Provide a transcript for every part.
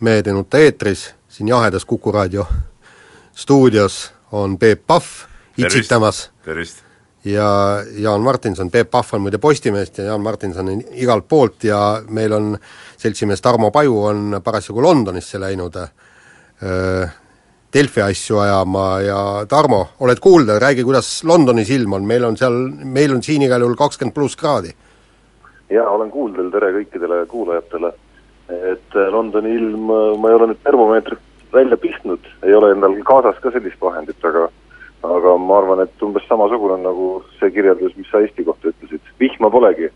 Mehed ei nuta eetris, siin jahedas Kuku raadio stuudios on Peep Pahv itsitamas ja Jaan Martinson, Peep Pahv on muide Postimehest ja Jaan Martinson on igalt poolt ja meil on seltsimees Tarmo Paju on parasjagu Londonisse läinud öö, Delfi asju ajama ja Tarmo, oled kuulda, räägi, kuidas Londonis ilm on, meil on seal, meil on siin igal juhul kakskümmend pluss kraadi. jaa, olen kuuldel, tere kõikidele kuulajatele. Et Londoni ilm, ma ei ole nüüd termomeetrit välja pistnud, ei ole endal kaasas ka sellist vahendit, aga aga ma arvan, et umbes samasugune nagu see kirjeldus, mis sa Eesti kohta ütlesid, vihma polegi.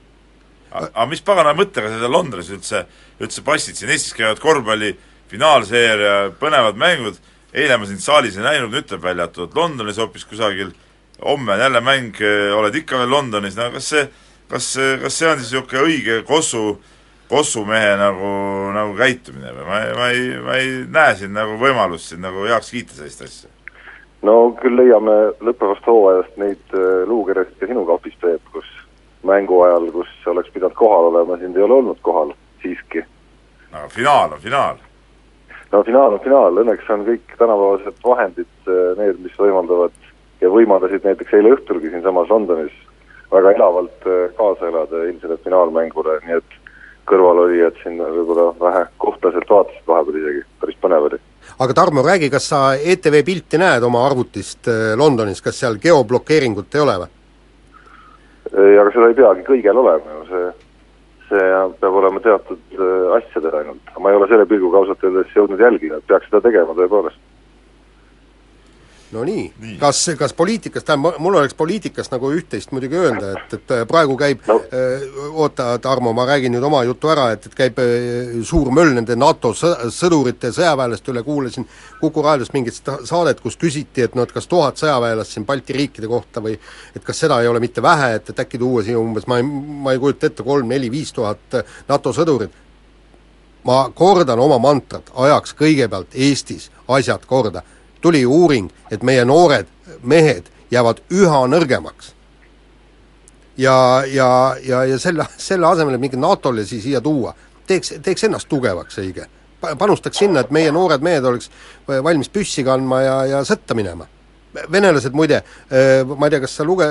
aga mis pagana mõttega sa seal Londonis üldse, üldse passid, siin Eestis käivad korvpalli finaalseeria põnevad mängud, eile ma sind saalis ei näinud, nüüd tuleb välja, et oled Londonis hoopis kusagil, homme on jälle mäng, oled ikka veel Londonis, no kas see, kas, kas see on siis niisugune õige kossu, kossumehe nagu, nagu käitumine või ma ei, ma ei, ma ei näe siin nagu võimalust siin nagu heaks kiita sellist asja? no küll leiame lõppevast hooajast neid luukeresid ka sinu kapis, Peep, kus mängu ajal, kus oleks pidanud kohal olema, sind ei ole olnud kohal siiski. aga finaal on finaal. no finaal on finaal, õnneks on kõik tänapäevased vahendid need, mis võimaldavad ja võimaldasid näiteks eile õhtulgi siinsamas Londonis väga elavalt kaasa elada eilsele finaalmängule, nii et kõrvalolijad siin võib-olla vähe kohtlaselt vaatasid vahepeal isegi, päris põnev oli aga Tarmo, räägi, kas sa ETV pilti näed oma arvutist Londonis, kas seal geoblokeeringut ei ole või? aga seda ei peagi kõigel olema ju, see, see peab olema teatud asjadel ainult. ma ei ole selle pilguga ausalt öeldes jõudnud jälgida, et peaks seda tegema tõepoolest. No nii, nii., kas, kas poliitikast, tähendab, mul oleks poliitikast nagu üht-teist muidugi öelda, et, et praegu käib no. äh, oota, Tarmo, ma räägin nüüd oma jutu ära, et, et käib äh, suur möll nende NATO sõ-, sõdurite ja sõjaväelaste üle, kuulasin Kuku raadiost mingit saadet, kus küsiti, et noh, et kas tuhat sõjaväelast siin Balti riikide kohta või et kas seda ei ole mitte vähe, et, et äkki tuua siia umbes, ma ei, ma ei kujuta ette, kolm-neli-viis tuhat NATO sõdurit, ma kordan oma mantrat, ajaks kõigepealt Eestis asjad korda tuli uuring, et meie noored mehed jäävad üha nõrgemaks. ja, ja, ja, ja selle, selle asemel, et mingit NATO-le siia tuua, teeks, teeks ennast tugevaks õige. panustaks sinna, et meie noored mehed oleks valmis püssi kandma ja, ja sõtta minema. venelased muide, ma ei tea, kas sa luge-,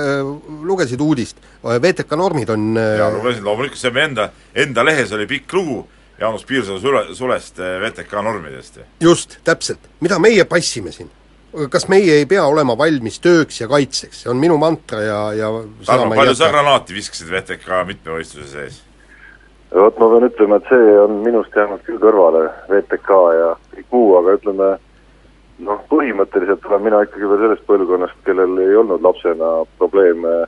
lugesid uudist, VTK normid on jaa, lugesin, loomulikult, see on enda, enda lehes oli pikk lugu, Jaanus Piirsalu sule, sulest VTK normidest. just, täpselt. mida meie passime siin? kas meie ei pea olema valmis tööks ja kaitseks, see on minu mantra ja, ja Tarmo, palju sa granaati viskasid VTK mitmevõistluse sees? vot ma pean ütlema, et see on minust jäänud küll kõrvale, VTK ja kõik muu, aga ütleme noh, põhimõtteliselt olen mina ikkagi veel sellest põlvkonnast, kellel ei olnud lapsena probleeme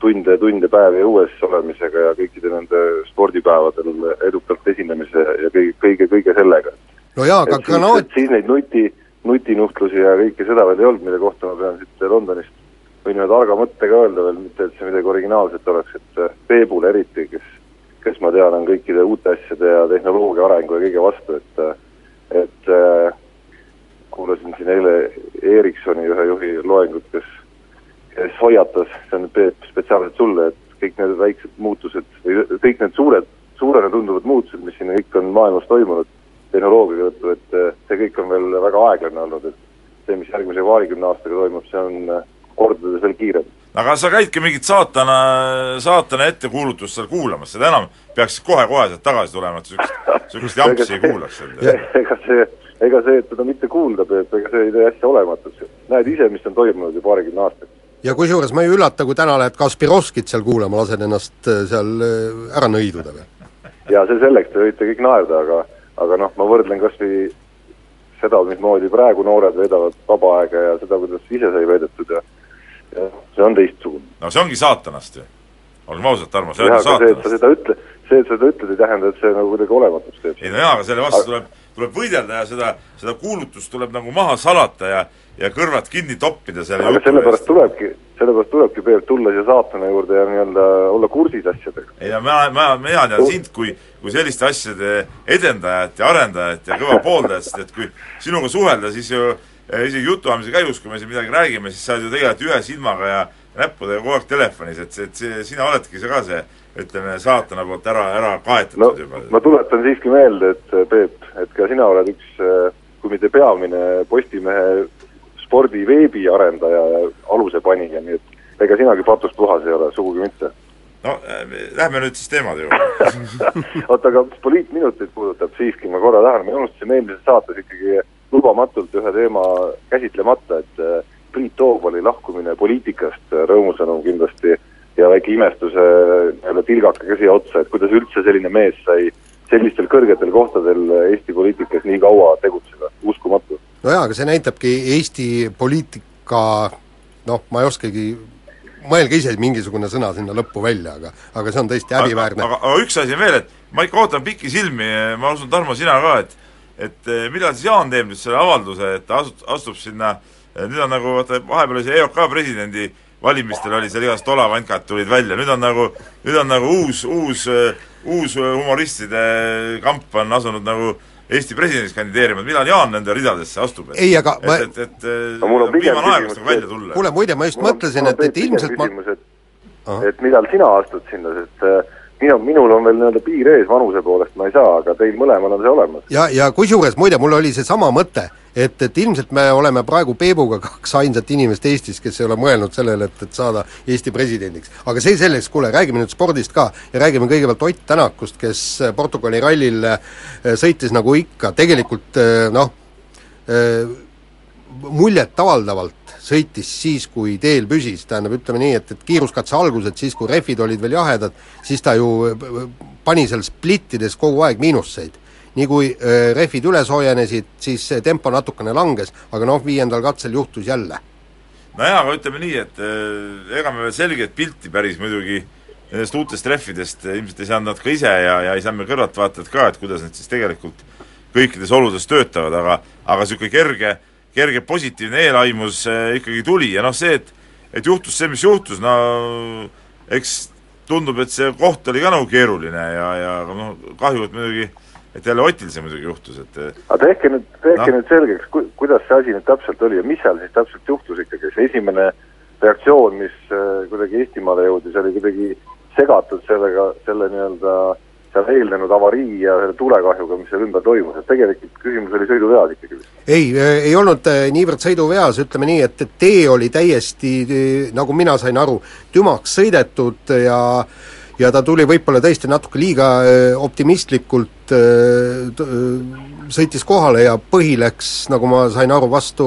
tunde ja tunde päevi õues olemisega ja kõikide nende spordipäevadel edukalt esinemise ja kõige, kõige, kõige sellega. no jaa, aga granaat siis neid nuti, nutinuhtlusi ja kõike seda veel ei olnud, mille kohta ma pean siit Londonist võin ühe targa mõttega öelda veel, mitte et see midagi originaalset oleks, et Peebule eriti, kes, kes ma tean, on kõikide uute asjade ja tehnoloogia arengu ja kõige vastu, et et äh, kuulasin siin eile Ericssoni ühe juhi loengut, kes kes hoiatas, see on Peep spetsiaalselt sulle, et kõik need väiksed muutused või kõik need suured, suurena tunduvad muutused, mis siin kõik on maailmas toimunud tehnoloogia tõttu, et see kõik on veel väga aeglane olnud, et see, mis järgmise paarikümne aastaga toimub, see on kordades veel kiirem. aga sa käidki mingit saatana, saatana ettekuulutust seal kuulamas, seda enam peaksid kohe-kohe sealt tagasi tulema, et niisugust, niisugust jampsi ei kuulaks ega see, ega see, et seda mitte kuulda, ega see ei tee asja olematuks. näed ise, mis on toimunud ju paarikümne aastaga ja kusjuures ma ei üllata, kui täna lähed Kaspirovskit seal kuulama, lased ennast seal ära nõiduda või? jaa, see selleks, te võite kõik naerda, aga aga noh, ma võrdlen kas või seda, mismoodi praegu noored veedavad vaba aega ja seda, kuidas ise sai veedetud ja ja see on teistsugune. no see ongi saatanast ju. olgem ausad, Tarmo, see on ju aga see, et sa saatanast. seda ütle, see, et sa seda ütled, ei tähenda, et see nagu kuidagi olematuks teeb. ei no jaa, aga selle vastu tuleb, tuleb võidelda ja seda, seda kuulutust tuleb nagu maha salata ja ja kõrvad kinni toppida selle aga sellepärast tulebki, sellepärast tulebki, Peep, tulla siia saatana juurde ja nii-öelda olla kursis asjadega. ei no ma, ma, mina tean sind kui, kui selliste asjade edendajat ja arendajat ja kõva pooldajat, sest et kui sinuga suhelda, siis ju eh, isegi jutuajamise käigus, kui me siin midagi räägime, siis sa oled ju tegelikult ühe silmaga ja näppudega kogu aeg telefonis, et see, et see, sina oledki see ka see ütleme, saatana poolt ära, ära kaetatud no juba. ma tuletan siiski meelde, et Peep, et ka sina oled üks, kui mitte peamine Postimehe spordi veebiarendaja ja alusepanija, nii et ega sinagi patust puhas ei ole, sugugi mitte. no äh, lähme nüüd siis teemade juurde. oota, aga mis poliitminuteid puudutab, siiski ma korra tahan, me unustasime eelmises saates ikkagi lubamatult ühe teema käsitlemata, et Priit Toobali lahkumine poliitikast, rõõmusõnum kindlasti, ja väike imestuse nii-öelda tilgake ka siia otsa, et kuidas üldse selline mees sai sellistel kõrgetel kohtadel Eesti poliitikas nii kaua tegutseda, uskumatu. no jaa, aga see näitabki Eesti poliitika noh, ma ei oskagi mõelge ise mingisugune sõna sinna lõppu välja, aga aga see on tõesti häbiväärne. aga, aga üks asi on veel, et ma ikka ootan pikisilmi, ma usun, Tarmo, sina ka, et et eh, millal siis Jaan teeb nüüd selle avalduse, et ta asut-, astub sinna, nüüd on nagu vaata, vahepeal oli see EOK presidendi valimistel oli seal igast olavankad tulid välja, nüüd on nagu, nüüd on nagu uus, uus, uus humoristide kamp on asunud nagu Eesti presidendiks kandideerima, et millal Jaan nende ridadesse astub? ei, aga ma et, et, et no, viimane aeg nagu välja tulla. kuule, muide, ma just mõtlesin, et, et ilmselt ma küsimus, et et millal sina astud sinna, sest äh, minu, minul on veel nii-öelda piir ees vanuse poolest, ma ei saa, aga teil mõlemal on see olemas. ja, ja kusjuures muide, mul oli seesama mõte, et, et ilmselt me oleme praegu Peebuga kaks ainsat inimest Eestis, kes ei ole mõelnud sellele, et, et saada Eesti presidendiks. aga see selleks, kuule, räägime nüüd spordist ka ja räägime kõigepealt Ott Tänakust, kes Portugali rallil äh, sõitis nagu ikka, tegelikult äh, noh, muljetavaldavalt sõitis siis, kui teel püsis, tähendab, ütleme nii, et, et kiiruskatse algused, siis kui rehvid olid veel jahedad, siis ta ju pani seal splittides kogu aeg miinusseid. nii kui äh, rehvid üle soojenesid, siis tempo natukene langes, aga noh, viiendal katsel juhtus jälle. nojaa, aga ütleme nii, et äh, ega me veel selget pilti päris muidugi nendest uutest rehvidest ilmselt ei saanud nad ka ise ja, ja ei saa me kõrvaltvaatajad ka, et kuidas need siis tegelikult kõikides oludes töötavad, aga aga niisugune kerge kerge positiivne eelaimus äh, ikkagi tuli ja noh, see, et et juhtus see, mis juhtus, no eks tundub, et see koht oli ka nagu keeruline ja, ja noh, kahju, et muidugi et jälle Otil see muidugi juhtus, et aga tehke nüüd, tehke no. nüüd selgeks, ku-, kuidas see asi nüüd täpselt oli ja mis seal siis täpselt juhtus ikkagi, see esimene reaktsioon, mis äh, kuidagi Eestimaale jõudis, oli kuidagi segatud sellega, selle nii-öelda seal eelnenud avarii ja selle tulekahjuga, mis seal ümber toimus, et tegelikult küsimus oli sõiduveas ikkagi vist? ei, ei olnud äh, niivõrd sõiduveas, ütleme nii, et, et tee oli täiesti, nagu mina sain aru, tümaks sõidetud ja ja ta tuli võib-olla tõesti natuke liiga optimistlikult, sõitis kohale ja põhi läks, nagu ma sain aru, vastu,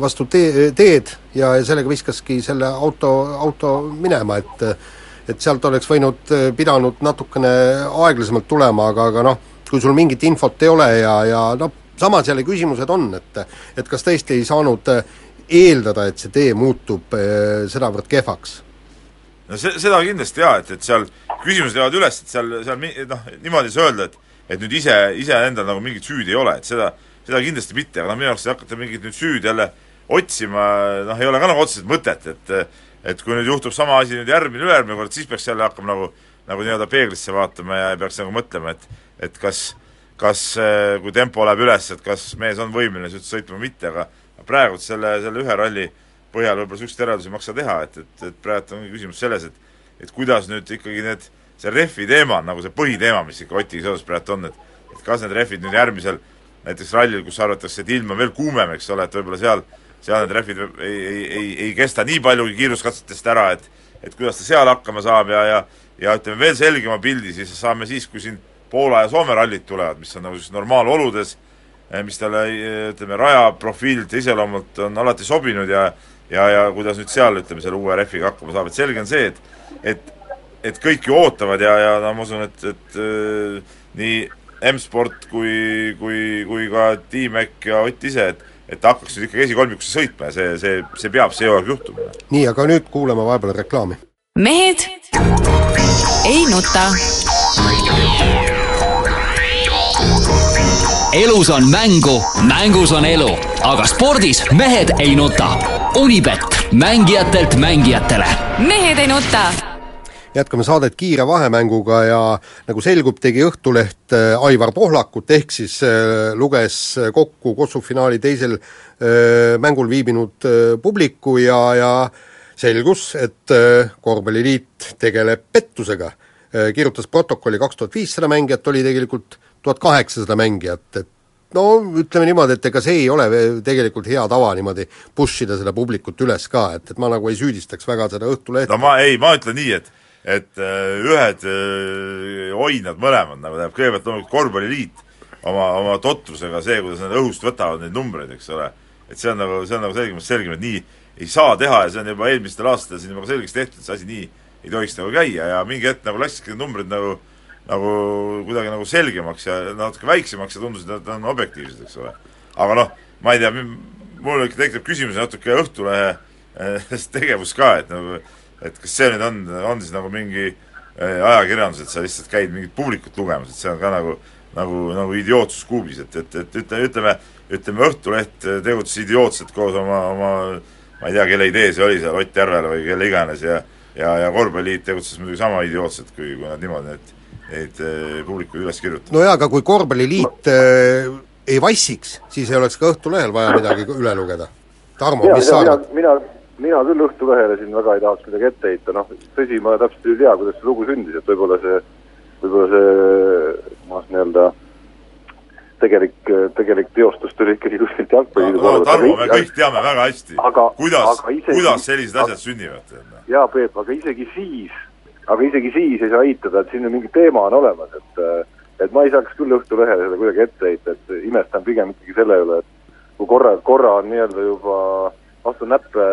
vastu tee, teed ja sellega viskaski selle auto, auto minema, et et sealt oleks võinud, äh, pidanud natukene aeglasemalt tulema, aga, aga noh, kui sul mingit infot ei ole ja, ja noh, samas jälle küsimused on, et et kas tõesti ei saanud äh, eeldada, et see tee muutub äh, sedavõrd kehvaks? no see, seda kindlasti jaa, et, et seal küsimused jäävad üles, et seal, seal noh, niimoodi ei saa öelda, et et nüüd ise, iseendal nagu mingit süüd ei ole, et seda, seda kindlasti mitte, aga noh, minu arust hakata mingit nüüd süüd jälle otsima, noh, ei ole ka nagu otseselt mõtet, et et kui nüüd juhtub sama asi nüüd järgmine, ülejärgmine kord, siis peaks jälle hakkama nagu, nagu nii-öelda peeglisse vaatama ja peaks nagu mõtlema, et et kas, kas kui tempo läheb üles, et kas mees on võimeline üldse sõitma või mitte, aga praegu selle, selle ühe ralli põhjal võib-olla niisuguseid järeldusi ei maksa teha, et, et, et praegu ongi küsimus selles, et et kuidas nüüd ikkagi need, see rehvi teema on nagu see põhiteema, mis ikka Otiga seoses praegu on, et et kas need rehvid nüüd järgmisel näiteks rallil, kus arvatakse, et ilm on veel kuumem, eks ole, et võib-olla seal seal need rehvid ei, ei, ei, ei kesta nii palju kiiruskatsetest ära, et et kuidas ta seal hakkama saab ja, ja ja ütleme, veel selgema pildi siis saame siis, kui siin Poola ja Soome rallid tulevad, mis on nagu siis normaaloludes, eh, mis talle ütleme, rajaprofiililt ja iseloomult on alati sobinud ja ja, ja kuidas nüüd seal, ütleme, selle uue rehviga hakkama saab, et selge on see, et et et kõik ju ootavad ja, ja no ma usun, et, et äh, nii M-sport kui, kui, kui ka Tiimek ja Ott ise, et et ta hakkaks nüüd ikkagi esikolmikusse sõitma ja see, see, see peab see aeg juhtuma. nii, aga nüüd kuulame vahepeal reklaami. mehed ei nuta elus on mängu, mängus on elu, aga spordis mehed ei nuta. Unibet, mängijatelt mängijatele. mehed ei nuta jätkame saadet kiire vahemänguga ja nagu selgub, tegi Õhtuleht äh, Aivar Pohlakut, ehk siis äh, luges kokku Kossu finaali teisel äh, mängul viibinud publiku ja, ja selgus, et korvpalliliit tegeleb pettusega. kirjutas protokolli kaks tuhat viissada mängijat, oli tegelikult tuhat kaheksasada mängijat, et no ütleme niimoodi, et ega see ei ole tegelikult hea tava niimoodi push ida seda publikut üles ka, et, et ma nagu ei süüdistaks väga seda Õhtulehte. no ma ei, ma ütlen nii, et et äh, ühed äh, oinad mõlemad, nagu tähendab, kõigepealt loomulikult korvpalliliit oma, oma totrusega, see, kuidas nad õhust võtavad neid numbreid, eks ole, et see on nagu, see on nagu selgemast selgem, et nii ei saa teha ja see on juba eelmistel aastatel siin juba selgeks tehtud, see asi nii ei tohiks nagu käia ja mingi hetk nagu läksidki need numbrid nagu nagu kuidagi nagu selgemaks ja natuke väiksemaks ja tundusid, et nad on objektiivsed, eks ole. aga noh, ma ei tea, mul ikka tekib küsimus natuke Õhtulehe tegevus ka, et nagu et kas see nüüd on, on siis nagu mingi äh, ajakirjandus, et sa lihtsalt käid mingit publikut lugemas, et see on ka nagu nagu, nagu idiootsus kuubis, et, et, et ütleme, ütleme, ütleme Õhtuleht tegutses idiootselt koos oma, oma ma ei tea, kelle idee see oli seal, Ott Järvela või kelle iganes ja ja, ja Korvpalliliit tegutses muidugi sama idiootselt, kui, kui nad niimoodi neid, neid äh, publikuid üles kirjutavad. no jaa, aga kui Korvpalliliit äh, ei vassiks, siis ei oleks ka Õhtulehel vaja midagi üle lugeda. Tarmo, mis sa arvad? mina, mina küll Õhtulehele siin väga ei tahaks midagi ette heita, noh tõsi, ma täpselt ei tea, kuidas see lugu sündis, et võib-olla see, võib-olla see noh, nii-öelda tegelik, tegelik teostus tuli ikkagi kuskilt jalgpalliliidu no, Tarmo, me kõik teame väga hästi, kuidas, kuidas sellised asjad sünnivad. jaa, Peep, aga isegi siis, aga isegi siis ei saa eitada, et siin mingi teema on olemas, et et ma ei saaks küll Õhtulehele seda kuidagi ette heita, et imestan pigem ikkagi selle üle, et kui korra, korra on nii-öelda juba vastu näppe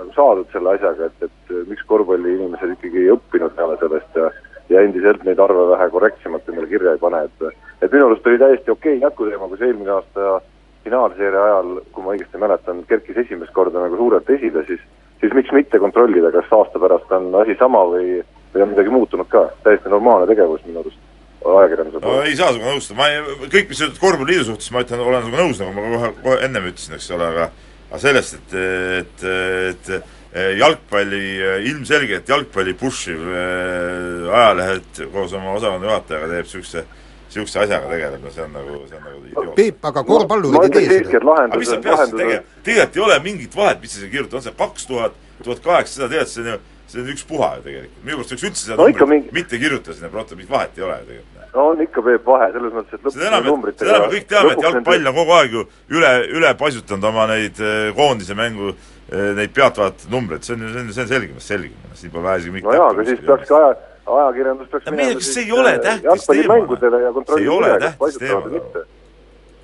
nagu saadud selle asjaga, et, et miks korvpalliinimesed ikkagi ei õppinud peale sellest ja ja endiselt neid arve vähe korrektsemalt endale kirja ei pane, et et minu arust oli täiesti okei okay jätkuteema, kui see eelmine aasta finaalseeria ajal, kui ma õigesti mäletan, kerkis esimest korda nagu suurelt esile, siis siis miks mitte kontrollida, kas aasta pärast on asi sama või, või on midagi muutunud ka, täiesti normaalne tegevus minu arust ajakirjanduse poolt no,. ei saa sinuga nõustuda, ma ei, kõik, mis sa ütled Korvpalliliidu suhtes, ma ütlen, olen sinuga nõus, nagu ma kohe, kohe ennem ütlesin, eks ole, aga aga sellest, et, et, et jalgpalli, ilmselgelt jalgpalli push'iv äh, ajalehed koos oma osakonna juhatajaga teeb niisuguse niisuguse asjaga tegeleb, no see on nagu, see on nagu idioot. Peep, aga korvpallurid ei tee seda. aga mis sa peaksid tegema, tegelikult ei ole mingit vahet, mis sa siin kirjutad, on see kaks tuhat, tuhat kaheksasada, tead, see on ju, see on ükspuha ju tegelikult. minu meelest võiks üldse seda no, numbrit mingi... mitte kirjutada sinna protokolli, vahet ei ole tegelikult no on ikka, Peep, vahe, selles mõttes, et lõpuks seda enam, et seda enam me kõik teame, et jalgpall on kogu aeg ju üle, üle paisutanud oma neid eh, koondise mängu eh, neid peatavat numbreid, see on ju, see on, see on selgemast selgem, siin pole vaja isegi mingit no jaa, aga siis peaks aja, ajakirjandus peaks minema siis see ei ole eh, tähtis teema. see ei ole tähtis teema.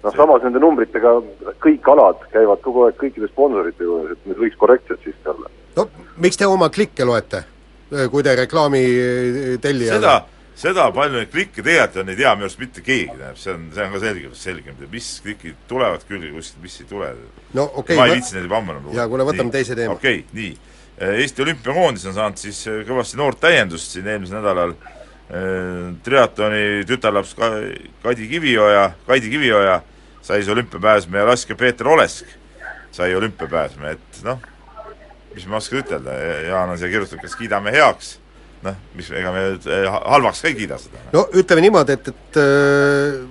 noh, samas nende numbritega kõik alad käivad kogu aeg kõikide sponsorite juures, et need võiks korrektsed siiski olla. no miks te oma klikke loete, kui te reklaami tellija seda seda, palju neid klikke tegelikult on, ei tea minu arust mitte keegi, tähendab, see on, see on ka selge, selge, mis klikid tulevad küll ja kuskilt, mis ei tule. no okei okay, ma ei viitsi neid ammu enam lugeda. jaa, kuule, võtame nii. teise teema. okei okay,, nii. Eesti olümpiakoondis on saanud siis äh, kõvasti noort täiendust siin eelmisel nädalal äh, triatloni tütarlaps Kadi Kivioja, Kaidi Kivioja sai see olümpiapääsme ja laskja Peeter Olesk sai olümpiapääsme, et noh, mis ma oskan ütelda, Jaan on siia kirjutanud, kas kiidame heaks noh, mis, ega me eh, halvaks ka ei kiida seda. no ütleme niimoodi, et, et äh,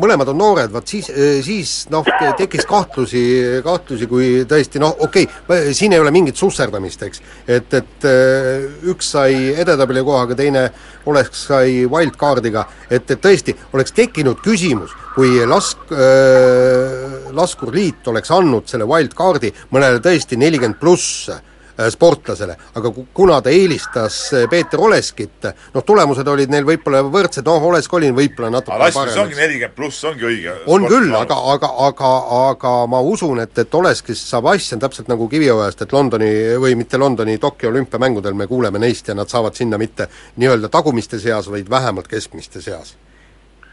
mõlemad on noored, vaat siis, äh, siis noh, tekkis kahtlusi, kahtlusi, kui tõesti noh, okei okay,, siin ei ole mingit susserdamist, eks. et, et äh, üks sai edetabeli kohaga, teine oleks, sai wildcardiga, et, et tõesti, oleks tekkinud küsimus, kui lask- äh,, laskurliit oleks andnud selle wildcardi mõnele tõesti nelikümmend pluss Äh, sportlasele, aga kuna ta eelistas äh, Peeter Oleskit, noh tulemused olid neil võib-olla võrdsed, noh Olesk oli võib-olla natuke aga laskus ongi nelikümmend pluss, ongi õige. on küll, aga, aga, aga, aga ma usun, et, et Oleskist saab asja täpselt nagu Kiviõest, et Londoni või mitte Londoni, Tokyo olümpiamängudel me kuuleme neist ja nad saavad sinna mitte nii-öelda tagumiste seas, vaid vähemalt keskmiste seas.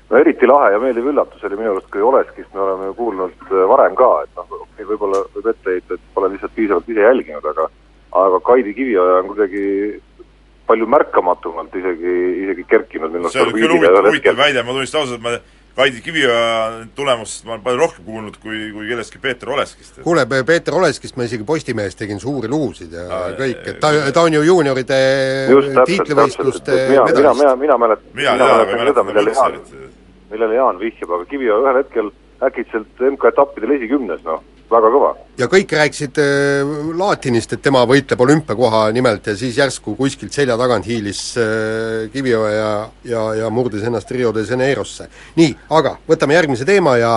No eriti lahe ja meeldiv üllatus oli minu arust, kui Oleskist me oleme ju kuulnud äh, varem ka, et noh, võib-olla võib ette heita, et pole lihtsalt piisavalt ise jälginud, aga aga Kaidi Kivioja on kuidagi palju märkamatumalt isegi, isegi kerkinud see oli küll huvitav, huvitav väide, ma tunnistan ausalt, et ma Kaidi Kiviõja tulemust ma olen palju rohkem kuulnud kui, kui kellestki Peeter Oleskist. kuule, Peeter Oleskist ma isegi Postimehes tegin suuri lugusid ja Aa, kõik, et ta, ta on ju juunioride tiitlivõistluste et mina, mina, mina, medalist. mäletan, mina mäletan seda, millele Jaan, millele Jaan vihjab, aga Kiviõe ühel hetkel äkitselt MK-etappidel esikümnes, noh, väga kõva. ja kõik rääkisid äh, Laatinist, et tema võitleb olümpiakoha nimelt ja siis järsku kuskilt selja tagant hiilis äh, Kiviõe ja, ja, ja murdis ennast Rio de Janeirosse. nii, aga võtame järgmise teema ja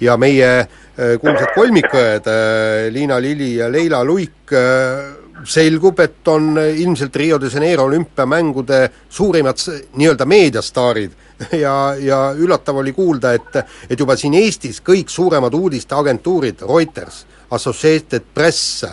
ja meie äh, kuulsad kolmikõed äh,, Liina Lili ja Leila Luik äh, selgub, et on ilmselt Rio de Janeiro olümpiamängude suurimad nii-öelda meediastaarid ja, ja üllatav oli kuulda, et et juba siin Eestis kõik suuremad uudisteagentuurid, Reuters, Associated Press,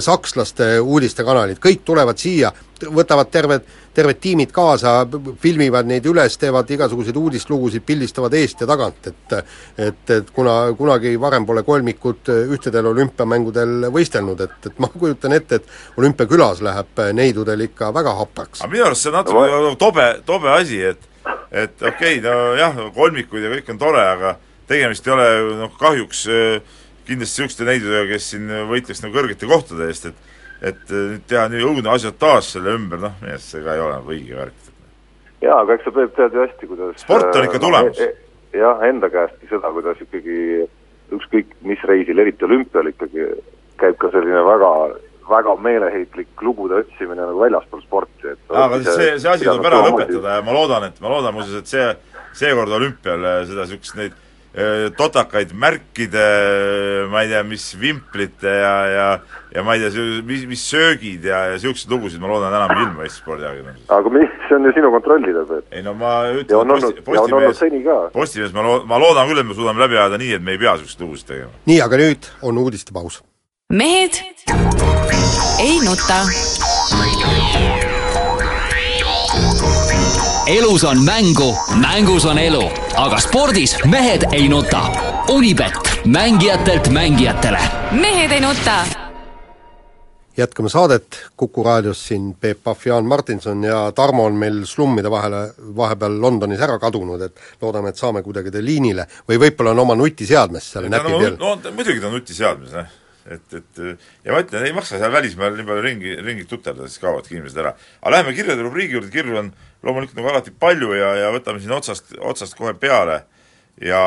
sakslaste uudistekanalid, kõik tulevad siia, võtavad terved, terved tiimid kaasa, filmivad neid üles, teevad igasuguseid uudislugusid, pildistavad eest ja tagant, et et, et kuna kunagi varem pole kolmikud ühtedel olümpiamängudel võistelnud, et, et ma kujutan ette, et olümpiakülas läheb neidudel ikka väga hapraks. aga minu arust see on natuke tobe, tobe asi, et et okei okay,, nojah, kolmikuid ja kõik on tore, aga tegemist ei ole noh, kahjuks äh, kindlasti niisuguste neidudega, kes siin võitleks nagu kõrgete kohtade eest, et et äh, nüüd teha nii õudne asiotaaž selle ümber, noh, minu arust see ka ei ole nagu õige värk. jaa, aga eks sa, Peep, tead ju hästi, kuidas Sport on ikka äh, tulemus. e- e- jah, enda käestki seda, kuidas ikkagi ükskõik mis reisil, eriti olümpial ikkagi, käib ka selline väga väga meeleheitlik lugude otsimine nagu väljaspool sporti, et aga see, see asi tuleb ära lõpetada ja ma loodan, et, ma loodan muuseas, et see, seekord olümpial äh, seda niisugust neid äh, totakaid märkide, ma ei tea, mis vimplite ja, ja ja ma ei tea, mis, mis söögid ja, ja niisuguseid lugusid ma loodan enam ei ilmu Eesti spordiajakirjanduses. aga mis, see on ju sinu kontrollida, Peep. ei no ma ütlen, seni ka. Postimees, ma loo-, ma loodan küll, et me suudame läbi ajada nii, et me ei pea niisuguseid lugusid tegema. nii, aga nüüd on uudistepaus. Mehed ei nuta. elus on mängu, mängus on elu, aga spordis mehed ei nuta. Unibet, mängijatelt mängijatele. mehed ei nuta. jätkame saadet, Kuku raadios siin Peep Pahv, Jaan Martinson ja Tarmo on meil slummide vahele, vahepeal Londonis ära kadunud, et loodame, et saame kuidagi ta liinile või võib-olla on oma nutiseadmes seal näpi no, peal. no muidugi ta on nutiseadmes, jah. Et, et ja ma ütlen, ei maksa seal välismaal nii palju ringi, ringi tuterda, siis kaovadki inimesed ära. aga läheme kirjade rubriigi juurde, kirju on loomulikult nagu alati palju ja, ja võtame siin otsast, otsast kohe peale ja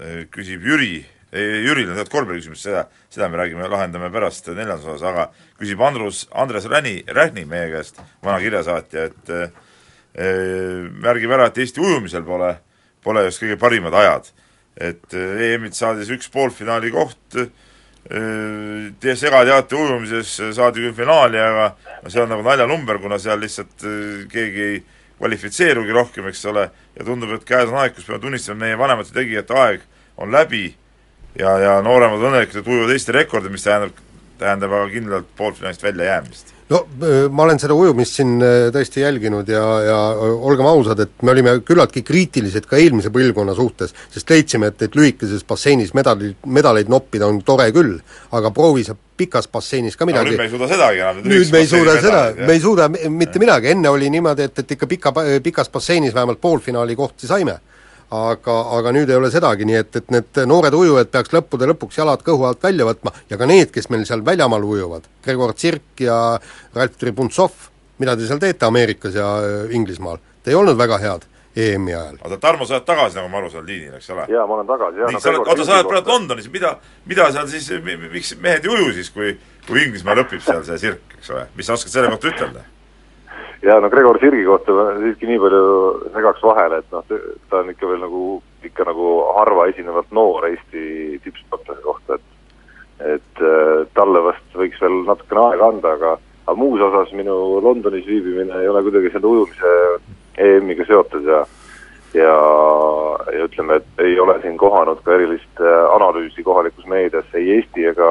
eh, küsib Jüri, Jüril on tegelikult korvpalliküsimus, seda, seda me räägime, lahendame pärast neljandas osas, aga küsib Andrus, Andres Räni, Rähni meie käest, vana kirjasaatja, et eh, märgib ära, et Eesti ujumisel pole, pole just kõige parimad ajad. et EM-it saades üks poolfinaali koht, eh, segateate ujumises saadi küll finaali, aga no see on nagu naljanumber, kuna seal lihtsalt eh, keegi ei kvalifitseerugi rohkem, eks ole, ja tundub, et käes on aeg, kus peame tunnistama, meie vanemate tegijate aeg on läbi. Ja, ja nooremad õnnelikud, ujuvad Eesti rekordid, mis tähendab, tähendab aga kindlalt poolfinaalist väljajäämist. no öö, ma olen seda ujumist siin öö, tõesti jälginud ja, ja olgem ausad, et me olime küllaltki kriitilised ka eelmise põlvkonna suhtes, sest leidsime, et, et lühikeses basseinis medali, medaleid noppida on tore küll, aga proovi sa pikas basseinis ka midagi nüüd me ei suuda sedagi enam. nüüd me ei suuda seda, me ei suuda mi- mitte midagi, enne oli niimoodi, et, et ikka pika, pikas basseinis vähemalt poolfinaali kohti saime. Aga, aga nüüd ei ole sedagi, nii et, et need noored ujujad peaks lõppude lõpuks jalad kõhu alt välja võtma ja ka need, kes meil seal väljamaal ujuvad, Gregor Tsirk ja Ralf Tribuntsov, mida te seal teete Ameerikas ja äh, Inglismaal, te ei olnud väga head EM-i ajal. oota, Tarmo, sa oled tagasi, nagu ma aru saan, liinil, eks ole? jaa, ma olen tagasi, jah. nii, sa oled, oota, sa oled praegu Londonis, mida, mida seal siis, miks mehed ei uju siis, kui, kui Inglismaal õpib seal see sirk, eks ole, mis sa oskad selle kohta ütelda? Ja no Gregor Sirgi kohta ma siiski nii palju segaks vahele, et noh, ta on ikka veel nagu, ikka nagu harva esinevalt noor Eesti tippsportlase kohta, et et äh, talle vast võiks veel natukene aega anda, aga aga muus osas minu Londonis viibimine ei ole kuidagi selle ujumise EM-iga seotud ja ja, ja ütleme, et ei ole siin kohanud ka erilist äh, analüüsi kohalikus meedias ei Eesti ega,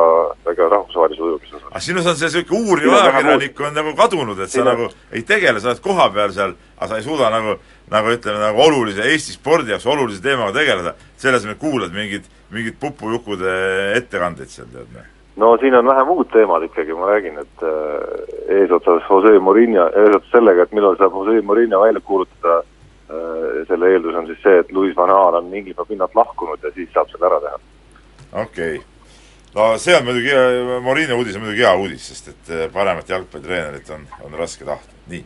ega rahvusvahelise ujumise osas. aga sinus on see niisugune uuriv ajakirjanik on nagu kadunud, et sa Siin on- nagu ei tegele, sa oled kohapeal seal, aga sa ei suuda nagu, nagu ütleme, nagu olulise, Eesti spordi jaoks olulise teemaga tegeleda, selle asemel kuulad mingit, mingit pupujukude ettekandeid seal, tead noh. no siin on vähe muud teemad ikkagi, ma räägin, et äh, eesotsas Jose Mourinho, eesotsas sellega, et millal saab Jose Mourinho välja kuulutada selle eeldus on siis see, et Louis van Gaal on Inglismaa pinnalt lahkunud ja siis saab selle ära teha. okei okay. no see on muidugi, Morino uudis on muidugi hea uudis, sest et äh, paremat jalgpallitreenerit on, on raske tahta, nii.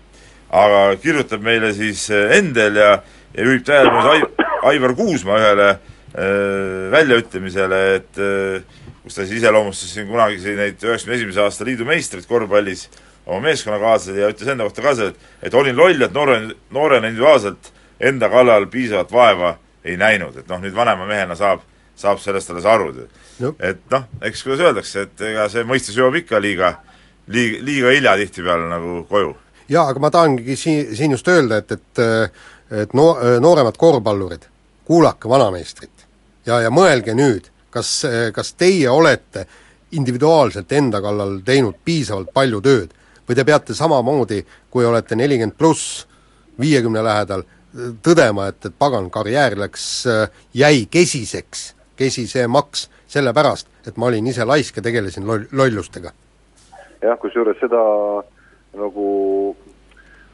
aga kirjutab meile siis äh, Endel ja, ja juhib tähelepanu Ai-, Aivar Kuusma ühele äh, väljaütlemisele, et äh, kus ta siis iseloomustas siin kunagisi neid üheksakümne esimese aasta liidu meistreid korvpallis, oma meeskonnakaaslased ja ütles enda kohta ka seda, et et olin loll, et noore, noorena individuaalselt enda kallal piisavat vaeva ei näinud, et noh, nüüd vanema mehena saab, saab sellest alles aru no.. et noh, eks kuidas öeldakse, et ega see mõistus jõuab ikka liiga, liiga, liiga hilja tihtipeale nagu koju. jaa, aga ma tahangi siin, siin just öelda, et, et et no-, nooremad korvpallurid, kuulake vanameistrit. Ja, ja mõelge nüüd, kas, kas teie olete individuaalselt enda kallal teinud piisavalt palju tööd või te peate samamoodi, kui olete nelikümmend pluss, viiekümne lähedal, tõdema, et, et pagan, karjäär läks, jäi kesiseks, kesisemaks, sellepärast, et ma olin ise laisk ja tegelesin loll-, lollustega. jah, kusjuures seda nagu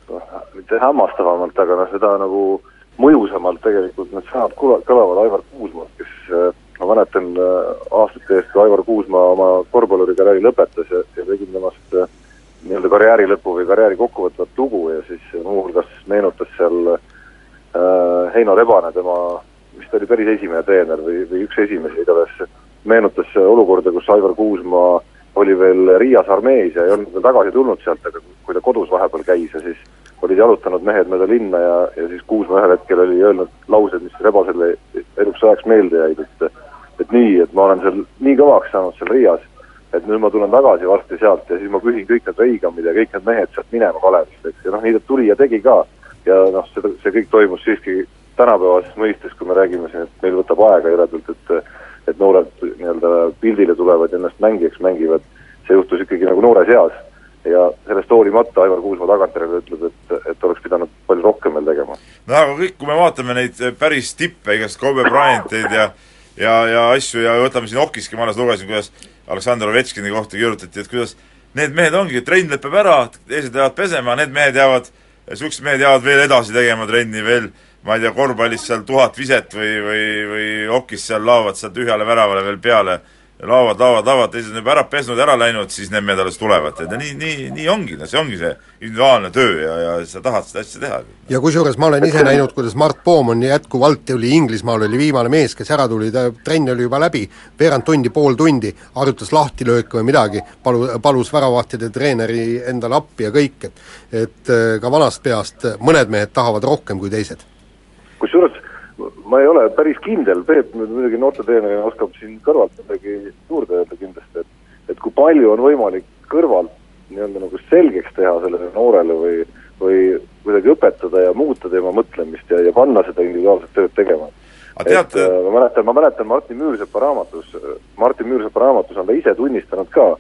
noh, mitte hämmastavamalt, aga noh, seda nagu mõjusamalt tegelikult need sõnad kula-, kõlavad Aivar Kuusmaalt, kes ma mäletan äh, aastate eest, kui Aivar Kuusmaa oma korvpallurikarjääri lõpetas ja, ja tegin temast äh, nii-öelda karjääri lõpu või karjääri kokkuvõtvat lugu ja siis muuhulgas meenutas seal äh, Heino Rebane, tema vist oli päris esimene treener või, või üks esimesi, igatahes meenutas olukorda, kus Aivar Kuusmaa oli veel Riias armees ja ei olnud veel tagasi tulnud sealt, aga kui ta kodus vahepeal käis ja siis olid jalutanud mehed mööda linna ja, ja siis Kuusmaa ühel hetkel oli öelnud laused, mis Rebasele eluks ajaks meelde jäid, et et nii, et ma olen seal nii kõvaks saanud seal Riias, et nüüd ma tulen tagasi varsti sealt ja siis ma küsin kõik need Reigamid ja kõik need mehed sealt minema Kalevist, eks, ja noh, nii ta tuli ja tegi ka. ja noh, seda, see kõik toimus siiski tänapäevases mõistes, kui me räägime siin, et meil võtab aega jõledalt, et et noored nii-öelda pildile tulevad ja ennast mängijaks mängivad, see juhtus ikkagi nagu noores eas. ja sellest hoolimata Aivar Kuusmaa tagantjärele ütleb, et, et oleks pidanud palju rohkem veel tegema. no aga kõik, kui me vaatame neid päris tippe, igast Kobe Bryanteid ja ja, ja asju ja võtame siin Okiski, ma alles lugesin, kuidas Aleksandr Ovetškini kohta kirjutati, et kuidas need mehed ongi, trenn lõpeb ära, teised lähevad pesema, need mehed jäävad, niisugused mehed jäävad veel edasi tegema trenni, veel ma ei tea, korvpallis seal tuhat viset või, või, või okis seal laovad seal tühjale väravale veel peale laovad, laovad, laovad, teised on juba ära pesnud, ära läinud, siis need mehed alles tulevad, et nii, nii, nii ongi, no see ongi see individuaalne töö ja, ja sa tahad seda asja teha. ja kusjuures ma olen ise näinud, kuidas Mart Poom on jätkuvalt, oli Inglismaal, oli viimane mees, kes ära tuli, ta, trenn oli juba läbi, veerand tundi, pool tundi, harjutas lahtilööke või midagi, palu, palus väravahtide treeneri endale appi ja kõik, et et äh, ka vanast peast mõned mehed tahavad rohkem kui teised. kusjuures ma ei ole päris kindel, Peep muidugi noortetreenerina oskab siin kõrvalt midagi juurde öelda kindlasti, et et kui palju on võimalik kõrvalt nii-öelda nagu selgeks teha sellele noorele või, või kuidagi õpetada ja muuta tema mõtlemist ja, ja panna seda individuaalset tööd tegema. et äh, ma mäletan, ma mäletan Martin Müürsepa raamatus, Martin Müürsepa raamatus on ta ise tunnistanud ka,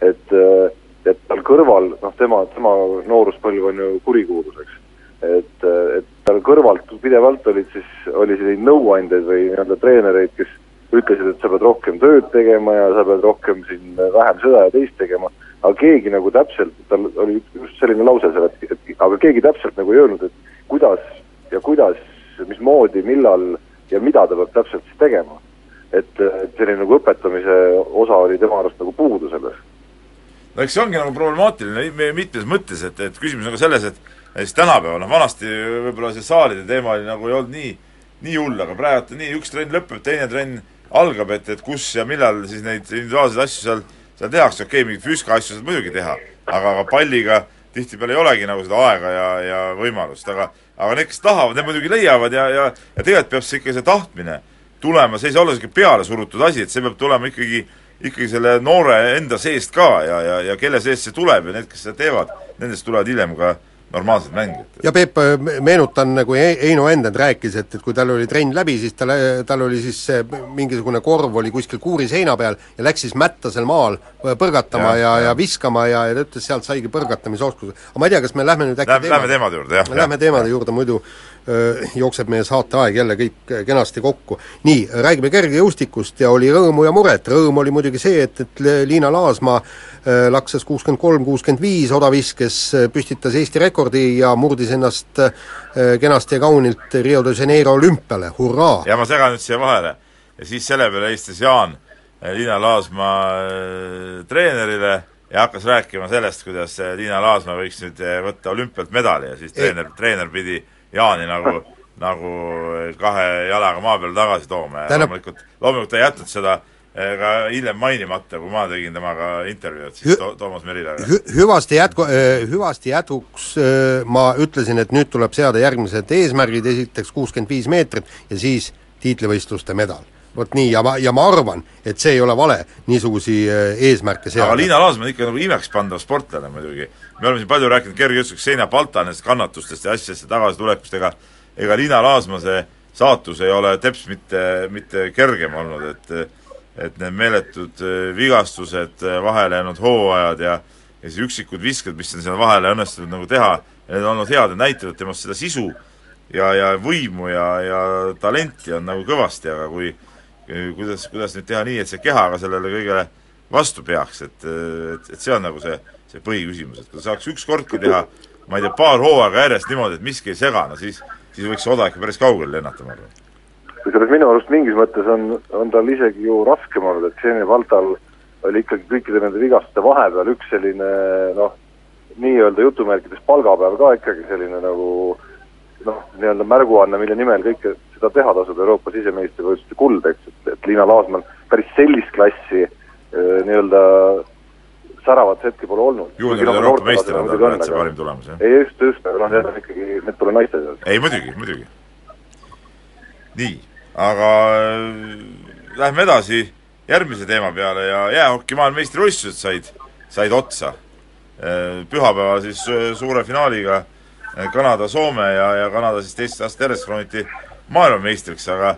et äh, et tal kõrval, noh tema, tema nooruspõlv on ju kurikuulus, eks et, et tal kõrvalt pidevalt olid siis, oli selliseid nõuandjaid või nii-öelda treenereid, kes ütlesid, et sa pead rohkem tööd tegema ja sa pead rohkem siin vähem seda ja teist tegema, aga keegi nagu täpselt, tal oli just selline lause seal, et, et aga keegi täpselt nagu ei öelnud, et kuidas ja kuidas, mismoodi, millal ja mida ta peab täpselt siis tegema. et, et selline nagu õpetamise osa oli tema arust nagu puudu selles. no eks see ongi nagu problemaatiline mitmes mõttes, et, et küsimus on ka selles, et ja siis tänapäeval, noh vanasti võib-olla see saalide teema oli nagu ei olnud nii, nii hull, aga praegu nii, üks trenn lõpeb, teine trenn algab, et, et kus ja millal siis neid individuaalseid asju seal, seal tehakse, okei okay,, mingeid füüsika asju saad muidugi teha, aga, aga palliga tihtipeale ei olegi nagu seda aega ja, ja võimalust, aga aga need, kes tahavad, need muidugi leiavad ja, ja ja tegelikult peab see ikka, see tahtmine tulema, see ei saa olla niisugune peale surutud asi, et see peab tulema ikkagi, ikkagi selle noore enda seest ka ja, ja, ja kelle seest see tuleb ja need, kes seda teevad, nendest tulevad hiljem ka normaalsed mängijad. ja Peep, meenutan, nagu Heino Endend rääkis, et, et kui tal oli trenn läbi, siis tal, tal oli siis see mingisugune korv oli kuskil kuuri seina peal ja läks siis mätta seal maal põrgatama ja, ja, ja, viskama ja, ja ta ütles, sealt saigi põrgatamisoskuse. aga ma ei tea, kas me lähme nüüd äkki Lähme, lähme teemade juurde, jah. Lähme teemade juurde, muidu öö, jookseb meie saateaeg jälle kõik kenasti kokku. nii, räägime kergejõustikust ja oli rõõmu ja muret, rõõm oli muidugi see, et, et Liina Laasmaa laksas kuuskümmend kolm, kuuskümmend viis odaviskes, püstitas Eesti rekord, rekordi ja murdis ennast äh, kenasti ja kaunilt Rio de Janeiro olümpiale, hurraa! ja ma segan nüüd siia vahele. ja siis selle peale helistas Jaan äh, Liina Laasmaa äh, treenerile ja hakkas rääkima sellest, kuidas äh, Liina Laasmaa võiks nüüd äh, võtta olümpialt medali ja siis treener, treener pidi Jaani nagu nagu kahe jalaga maa peale tagasi tooma ja Tähendab- loomulikult, loomulikult ta ei jätnud seda äh, ka hiljem mainimata, kui ma tegin temaga intervjuud siis to Toomas Merilaga. Hü-, hüvasti jätku-, hüvasti jätkuks öö, ma ütlesin, et nüüd tuleb seada järgmised eesmärgid, esiteks kuuskümmend viis meetrit ja siis tiitlivõistluste medal. vot nii, ja ma, ja ma arvan, et see ei ole vale, niisugusi öö, eesmärke seada. aga Liina Laasmaa on ikka nagu imekspandav sportlane muidugi. me oleme siin palju rääkinud kergejõustikust Seina Baltanest, kannatustest ja asjadest ja tagasitulekust, ega ega Liina Laasmaa see saatus ei ole teps mitte, mitte kergem olnud, et et need meeletud eh, vigastused, eh, vahele jäänud hooajad ja ja siis üksikud visked, mis on seal vahele õnnestunud nagu teha, need on olnud head ja näitavad temast seda sisu ja, ja võimu ja, ja talenti on nagu kõvasti, aga kui kuidas, kuidas nüüd teha nii, et see keha ka sellele kõigele vastu peaks, et, et, et see on nagu see, see põhiküsimus, et kui saaks ükskordki teha ma ei tea, paar hooaega järjest niimoodi, et miski ei sega, no siis, siis võiks see oda ikka päris kaugele lennata, ma arvan. Kusjuures minu arust mingis mõttes on, on tal isegi ju raskem olnud, et Xenia Valtal oli ikkagi kõikide nende vigastuste vahepeal üks selline noh, nii-öelda jutumärkides palgapäev ka ikkagi selline nagu noh, nii-öelda märguanne, mille nimel kõike seda teha tasub, Euroopa sisemeistrivõistluste kuld, eks, et, et Liina Laasmann päris sellist klassi eh, nii-öelda säravat hetke pole olnud. juunioride Euroopa meister on tal see parim tulemus, jah? ei just, just, aga noh, need on ikkagi, need pole naiste seas. ei muidugi, muidugi. nii, aga äh, lähme edasi järgmise teema peale ja jäähoki maailmameistrivõistlused said, said otsa. Pühapäeval siis su- suure finaaliga äh, Kanada-Soome ja, ja Kanada siis teist aastat järjest krooniti maailmameistriks, aga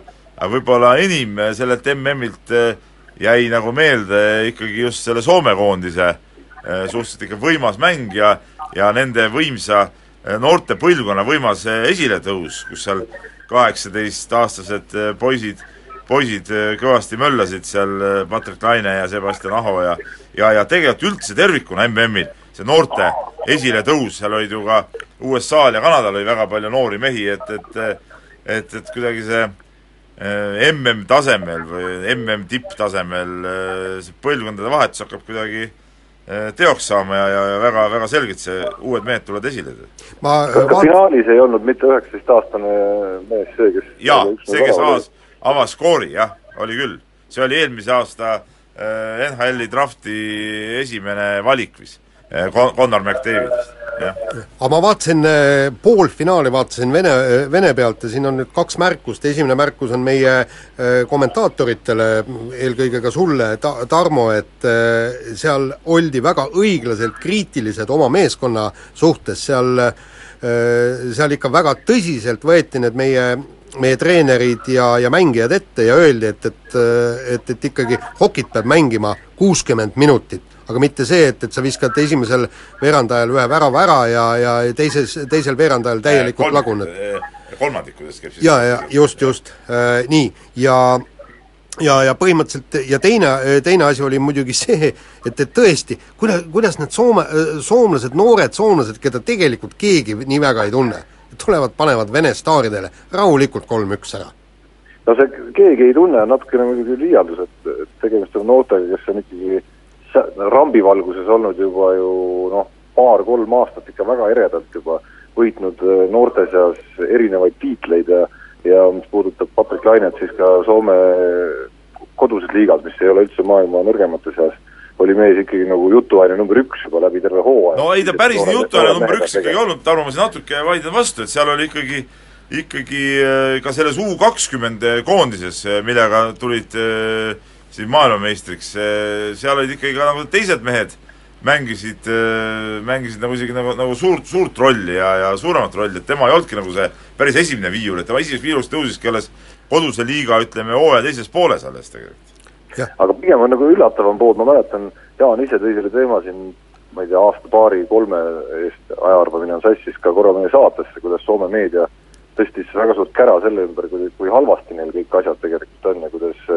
võib-olla enim sellelt MM-ilt äh, jäi nagu meelde ikkagi just selle Soome koondise äh, suhteliselt ikka võimas mäng ja, ja nende võimsa äh, noorte põlvkonna võimas äh, esiletõus, kus seal kaheksateistaastased äh, poisid, poisid äh, kõvasti möllasid seal, äh, Patrick Laine ja Sebastian Aho ja ja, ja tegelikult üldse tervikuna MM-il see noorte esiletõus, seal olid ju ka USA-l ja Kanadal oli väga palju noori mehi, et, et et, et kuidagi see MM-tasemel või MM tipptasemel äh, see põlvkondade vahetus hakkab kuidagi äh, teoks saama ja, ja, ja väga, väga selgelt see, uued mehed tulevad esile. ma kas ka finaalis ei olnud mitte üheksateistaastane mees see, kes jaa, see, kes avas, avas skoori, jah, oli küll. see oli eelmise aasta äh, NHL-i drafti esimene valik vist äh,, Connor McDavidist, jah. aga ma vaatasin äh, poolfinaali, vaatasin Vene, Vene pealt ja siin on nüüd kaks märkust, esimene märkus on meie kommentaatoritele, eelkõige ka sulle, Ta-, Tarmo, et seal oldi väga õiglaselt kriitilised oma meeskonna suhtes, seal seal ikka väga tõsiselt võeti need meie meie treenerid ja, ja mängijad ette ja öeldi, et, et et, et ikkagi hokit peab mängima kuuskümmend minutit aga mitte see, et, et sa viskad esimesel veerandajal ühe värava ära ja, ja teises, teisel veerandajal täielikult laguned. kolmandikudest käib siis ja, ja just, just. Äh,, nii, ja ja, ja põhimõtteliselt ja teine, teine asi oli muidugi see, et, et tõesti, kuida-, kuidas need soome, soomlased, noored soomlased, keda tegelikult keegi nii väga ei tunne, tulevad, panevad Vene staaridele rahulikult kolm-üks ära. No see keegi ei tunne, on natukene muidugi liialdus, et, et tegemist on noortega, kes on ikkagi sä- rambivalguses olnud juba ju noh, paar-kolm aastat ikka väga eredalt juba võitnud äh, noorte seas erinevaid tiitleid ja ja mis puudutab Patrick Lainet, siis ka Soome koduses liigas, mis ei ole üldse maailma nõrgemate seas, oli mees ikkagi nagu jutuaine number üks juba läbi terve hooaja. no ei ta päris nii jutuaine number üks ikkagi ei olnud, Tarmo, ma siin natuke vaidlen vastu, et seal oli ikkagi ikkagi äh, ka selles U kakskümmend koondises, millega tulid äh, siin maailmameistriks, seal olid ikkagi ka nagu teised mehed mängisid, mängisid nagu isegi nagu, nagu suurt, suurt rolli ja, ja suuremat rolli, et tema ei olnudki nagu see päris esimene viiul, et tema esimeseks viiluks tõusiski alles koduse liiga, ütleme, hooaja teises pooles alles tegelikult. aga pigem on nagu üllatavam pool, ma mäletan, Jaan ise tõi selle teema siin ma ei tea, aasta-paari-kolme eest ajaarvamine on sassis ka korra meie saatesse, kuidas Soome meedia tõstis väga suurt kära selle ümber, kui, kui halvasti neil kõik asjad tegelikult on ja kuidas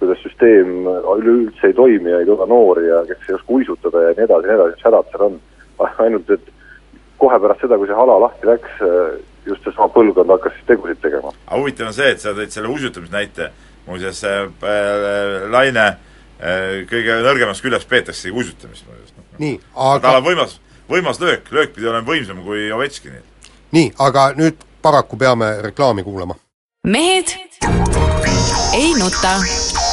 kuidas süsteem üleüldse ei toimi ja ei tooda noori ja kes ei oska uisutada ja nii edasi ja nii edasi, mis hädad seal on. ainult, et kohe pärast seda, kui see hala lahti läks, just seesama põlvkond hakkas siis tegusid tegema. aga huvitav on see, et sa tõid selle usutamisnäite, muuseas äh, Laine äh, kõige nõrgemast küljest peetaksegi usutamist muuseas. nii, aga tal on võimas, võimas löök, löök pidi olema võimsam kui Ovechkinil. nii, aga nüüd paraku peame reklaami kuulama. mehed ei nuta.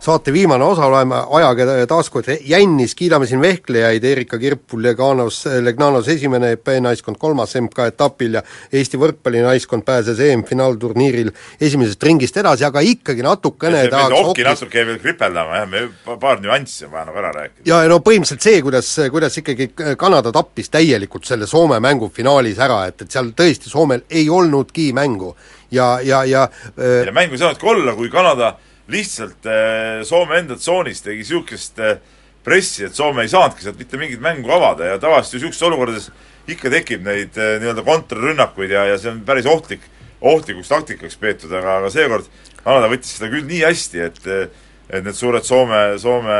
Saate viimane osa oleme ajaga taas kord jännis, kiidame siin vehklejaid, Erika Kirpul, Leganos, Legnanos esimene EP-naiskond kolmas MK-etapil ja Eesti võrkpallinaiskond pääses EM-finaalturniiril esimesest ringist edasi, aga ikkagi natukene meil tahaks Okki hokist- natuke veel kripeldama jah, me pa- paar nüanssi on vaja nagu ära rääkida. ja no põhimõtteliselt see, kuidas, kuidas ikkagi Kanada tappis täielikult selle Soome mängu finaalis ära, et, et seal tõesti Soomel ei olnudki mängu. ja, ja, ja äh, ja mängu ei saanudki olla, kui Kanada lihtsalt äh, Soome enda tsoonis tegi niisugust äh, pressi, et Soome ei saanudki sealt mitte mingit mängu avada ja tavaliselt ju niisugustes olukordades ikka tekib neid äh, nii-öelda kontrarünnakuid ja, ja see on päris ohtlik, ohtlikuks taktikaks peetud, aga, aga seekord Kanada võttis seda küll nii hästi, et et need suured Soome, Soome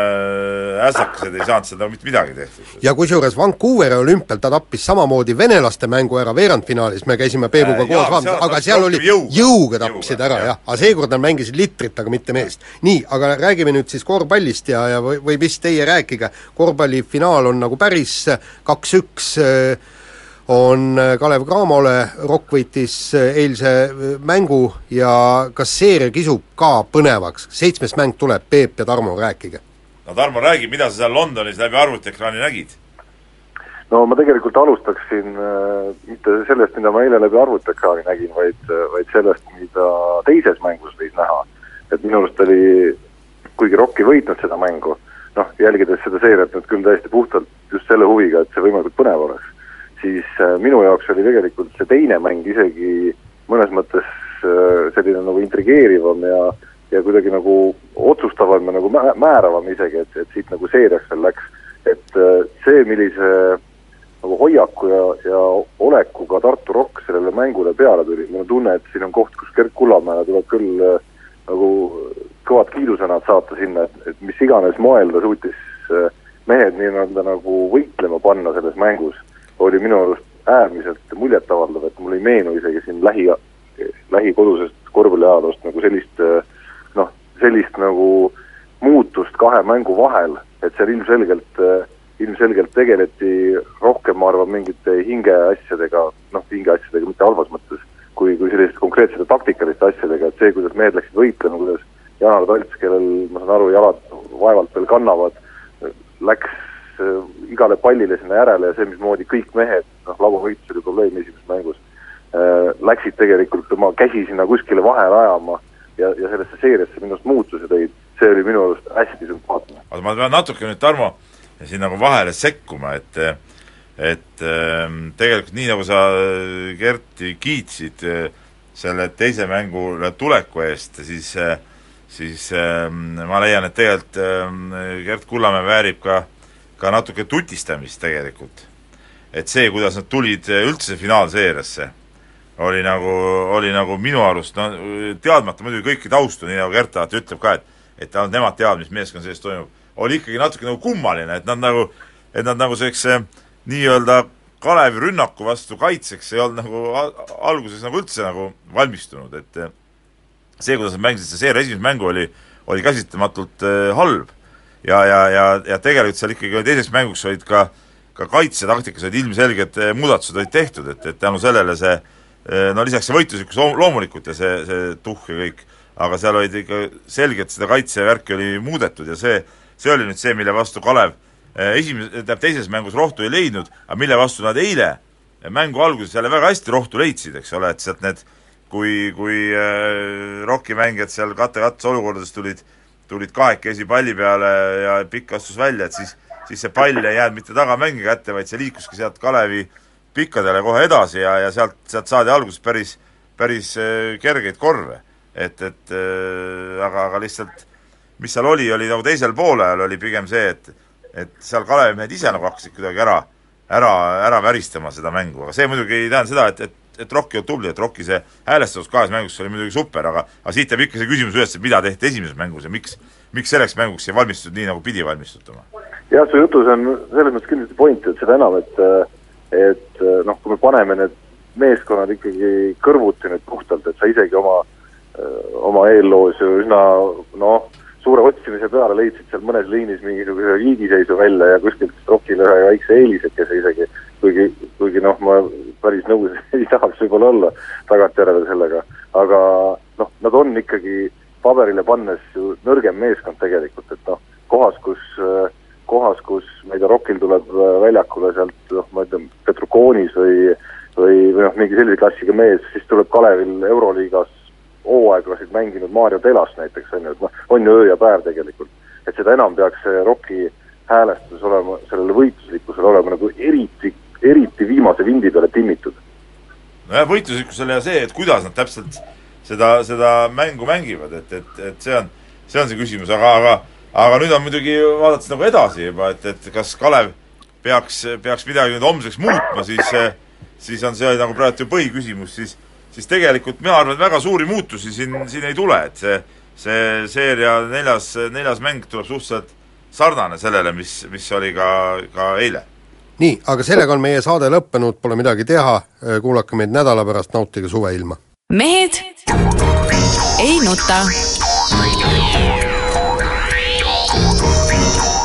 ässakesed ei saanud seda mitte midagi tehtud. ja kusjuures Vancouveri olümpial ta tappis samamoodi venelaste mängu ära veerandfinaalis, me käisime Peebuga Äh, koos vaatamas, seal aga seal oli jõuga. jõuga tapsid Jõuga, ära jah. jah, aga seekord nad mängisid litrit, aga mitte meest. nii, aga räägime nüüd siis korvpallist ja, ja või, või mis teie rääkige, korvpallifinaal on nagu päris kaks-üks äh, on äh, Kalev Cramole, Rock võitis äh, eilse äh, mängu ja kas seeria kisub ka põnevaks? seitsmes mäng tuleb, Peep ja Tarmo, rääkige. no Tarmo, räägi, mida sa seal Londonis läbi arvutiekraani nägid? no ma tegelikult alustaksin äh, mitte sellest, mida ma eile läbi arvutiekraani nägin, vaid, vaid sellest, mida teises mängus võis näha. et minu arust oli, kuigi Rock ei võitnud seda mängu, noh, jälgides seda seeriat nüüd küll täiesti puhtalt just selle huviga, et see võimalikult põnev oleks, siis äh, minu jaoks oli tegelikult see teine mäng isegi mõnes mõttes äh, selline nagu intrigeerivam ja ja kuidagi nagu otsustavam ja nagu mä- määravam isegi, et, et siit nagu seeriaks veel läks. et äh, see, millise nagu hoiaku ja, ja olekuga Tartu Rock sellele mängule peale tuli, mul on tunne, et siin on koht, kus Gerd Kullamäele tuleb küll nagu kõvad kiidusõnad saata sinna, et, et mis iganes moel ta suutis mehed nii-öelda nagu võitlema panna selles mängus, oli minu arust äärmiselt muljetavaldav, et mul ei meenu isegi siin lähi, lähikodusest korvpalliajaloost nagu sellist noh, sellist nagu muutust kahe mängu vahel, et seal ilmselgelt, ilmselgelt tegeleti rohkem, ma arvan, mingite hingeasjadega, noh, hingeasjadega mitte halvas mõttes, kui, kui selliste konkreetsete taktikaliste asjadega, et see, kuidas mehed läksid võitlema, kuidas Janar Talts, kellel ma saan aru, jalad vaevalt veel kannavad, läks igale pallile sinna järele ja see, mismoodi kõik mehed, noh, lauavõitlus oli probleem esimeses mängus äh,, läksid tegelikult oma käsi sinna kuskile vahele ajama ja, ja sellesse seeriasse minu arust muutuse tõid, see oli minu arust hästi sümpaatne. aga ma pean natuke nüüd, Tarmo, siin nagu vahele sekkuma, et et ähm, tegelikult nii, nagu sa äh, Gerti kiitsid äh, selle teise mängule tuleku eest, siis äh, siis ähm, ma leian, et tegelikult ähm, Gert Kullamäe väärib ka, ka natuke tutistamist tegelikult. et see, kuidas nad tulid üldse finaalseeriasse, oli nagu, oli nagu minu arust, no teadmata muidugi kõiki taustu, nii nagu Gert alati ütleb ka, et et ainult nemad teavad, mis meeskonna sees toimub, oli ikkagi natuke nagu kummaline, et nad nagu, et nad nagu sellise nii-öelda Kalevi rünnaku vastu kaitseks ei olnud nagu alguses nagu üldse nagu valmistunud, et eh, see, kuidas nad mängisid seda seeria esimest mängu, oli, oli käsitamatult äh, halb. Ja, ja, ja, ja tegelikult seal ikkagi teiseks mänguks olid ka, ka kaitsetaktikas olid ilmselged äh, muudatused olid tehtud, et, et tänu sellele see äh, no lisaks see võitluslikkus loom- loomulikult ja see, see tuhh ja kõik, aga seal olid ikka selgelt seda kaitsevärki oli muudetud ja see, see oli nüüd see, mille vastu Kalev esimeses, tähendab teises mängus rohtu ei leidnud, aga mille vastu nad eile mängu alguses jälle väga hästi rohtu leidsid, eks ole, et sealt need kui, kui äh, rokimängijad seal katte-kattes olukordades tulid, tulid kahekesi palli peale ja pikk astus välja, et siis, siis see pall ei jäänud mitte tagamängija kätte, vaid see liikuski sealt Kalevi pikkadele kohe edasi ja, ja sealt, sealt saadi alguses päris, päris äh, kergeid korve. et, et äh, aga, aga lihtsalt mis seal oli, oli nagu teisel poolel oli pigem see, et et seal Kalevi mehed ise nagu hakkasid kuidagi ära, ära, ära väristama seda mängu, aga see muidugi ei tähenda seda, et, et et Rocki on tubli, et Rocki see häälestus kahes mängus oli muidugi super, aga aga siit jääb ikka see küsimus üles, et mida tehti esimeses mängus ja miks, miks selleks mänguks ei valmistutud nii, nagu pidi valmistutama? jah, su jutus on selles mõttes kindlasti point, et seda enam, et et noh, kui me paneme need meeskonnad ikkagi kõrvuti nüüd puhtalt, et sa isegi oma, oma eelloos ju üsna noh, suure otsimise peale leidsid seal mõnes liinis mingisuguse viigiseisu välja ja kuskilt Rockile ühe väikse eelisekese isegi, kuigi, kuigi noh, ma päris nõus ei tahaks võib-olla olla tagantjärele sellega, aga noh, nad on ikkagi paberile pannes ju nõrgem meeskond tegelikult, et noh, kohas, kus kohas, kus ma ei tea, Rockil tuleb väljakule sealt noh, ma ütlen, Petrukoonis või või, või noh, mingi sellise klassiga mees, siis tuleb Kalevil Euroliigas hooaegasid mänginud Mario Telas näiteks, on ju, et noh, on ju öö ja päev tegelikult. et seda enam peaks see ROK-i häälestus olema, sellele võitluslikkusele olema nagu eriti, eriti viimase vindi peale timmitud. nojah, võitluslikkusele ja see, et kuidas nad täpselt seda, seda mängu mängivad, et, et, et see on, see on see küsimus, aga, aga aga nüüd on muidugi, vaadates nagu edasi juba, et, et kas Kalev peaks, peaks midagi nüüd homseks muutma, siis siis on see nagu praegu ju põhiküsimus, siis siis tegelikult mina arvan, et väga suuri muutusi siin, siin ei tule, et see see seeria neljas, neljas mäng tuleb suhteliselt sarnane sellele, mis, mis oli ka, ka eile. Nii, aga sellega on meie saade lõppenud, pole midagi teha, kuulake meid nädala pärast, nautige suveilma. mehed ei nuta.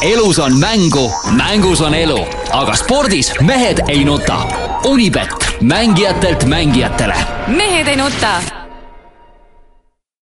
elus on mängu, mängus on elu, aga spordis mehed ei nuta. Unibet, mängijatelt mängijatele. mehed ei nuta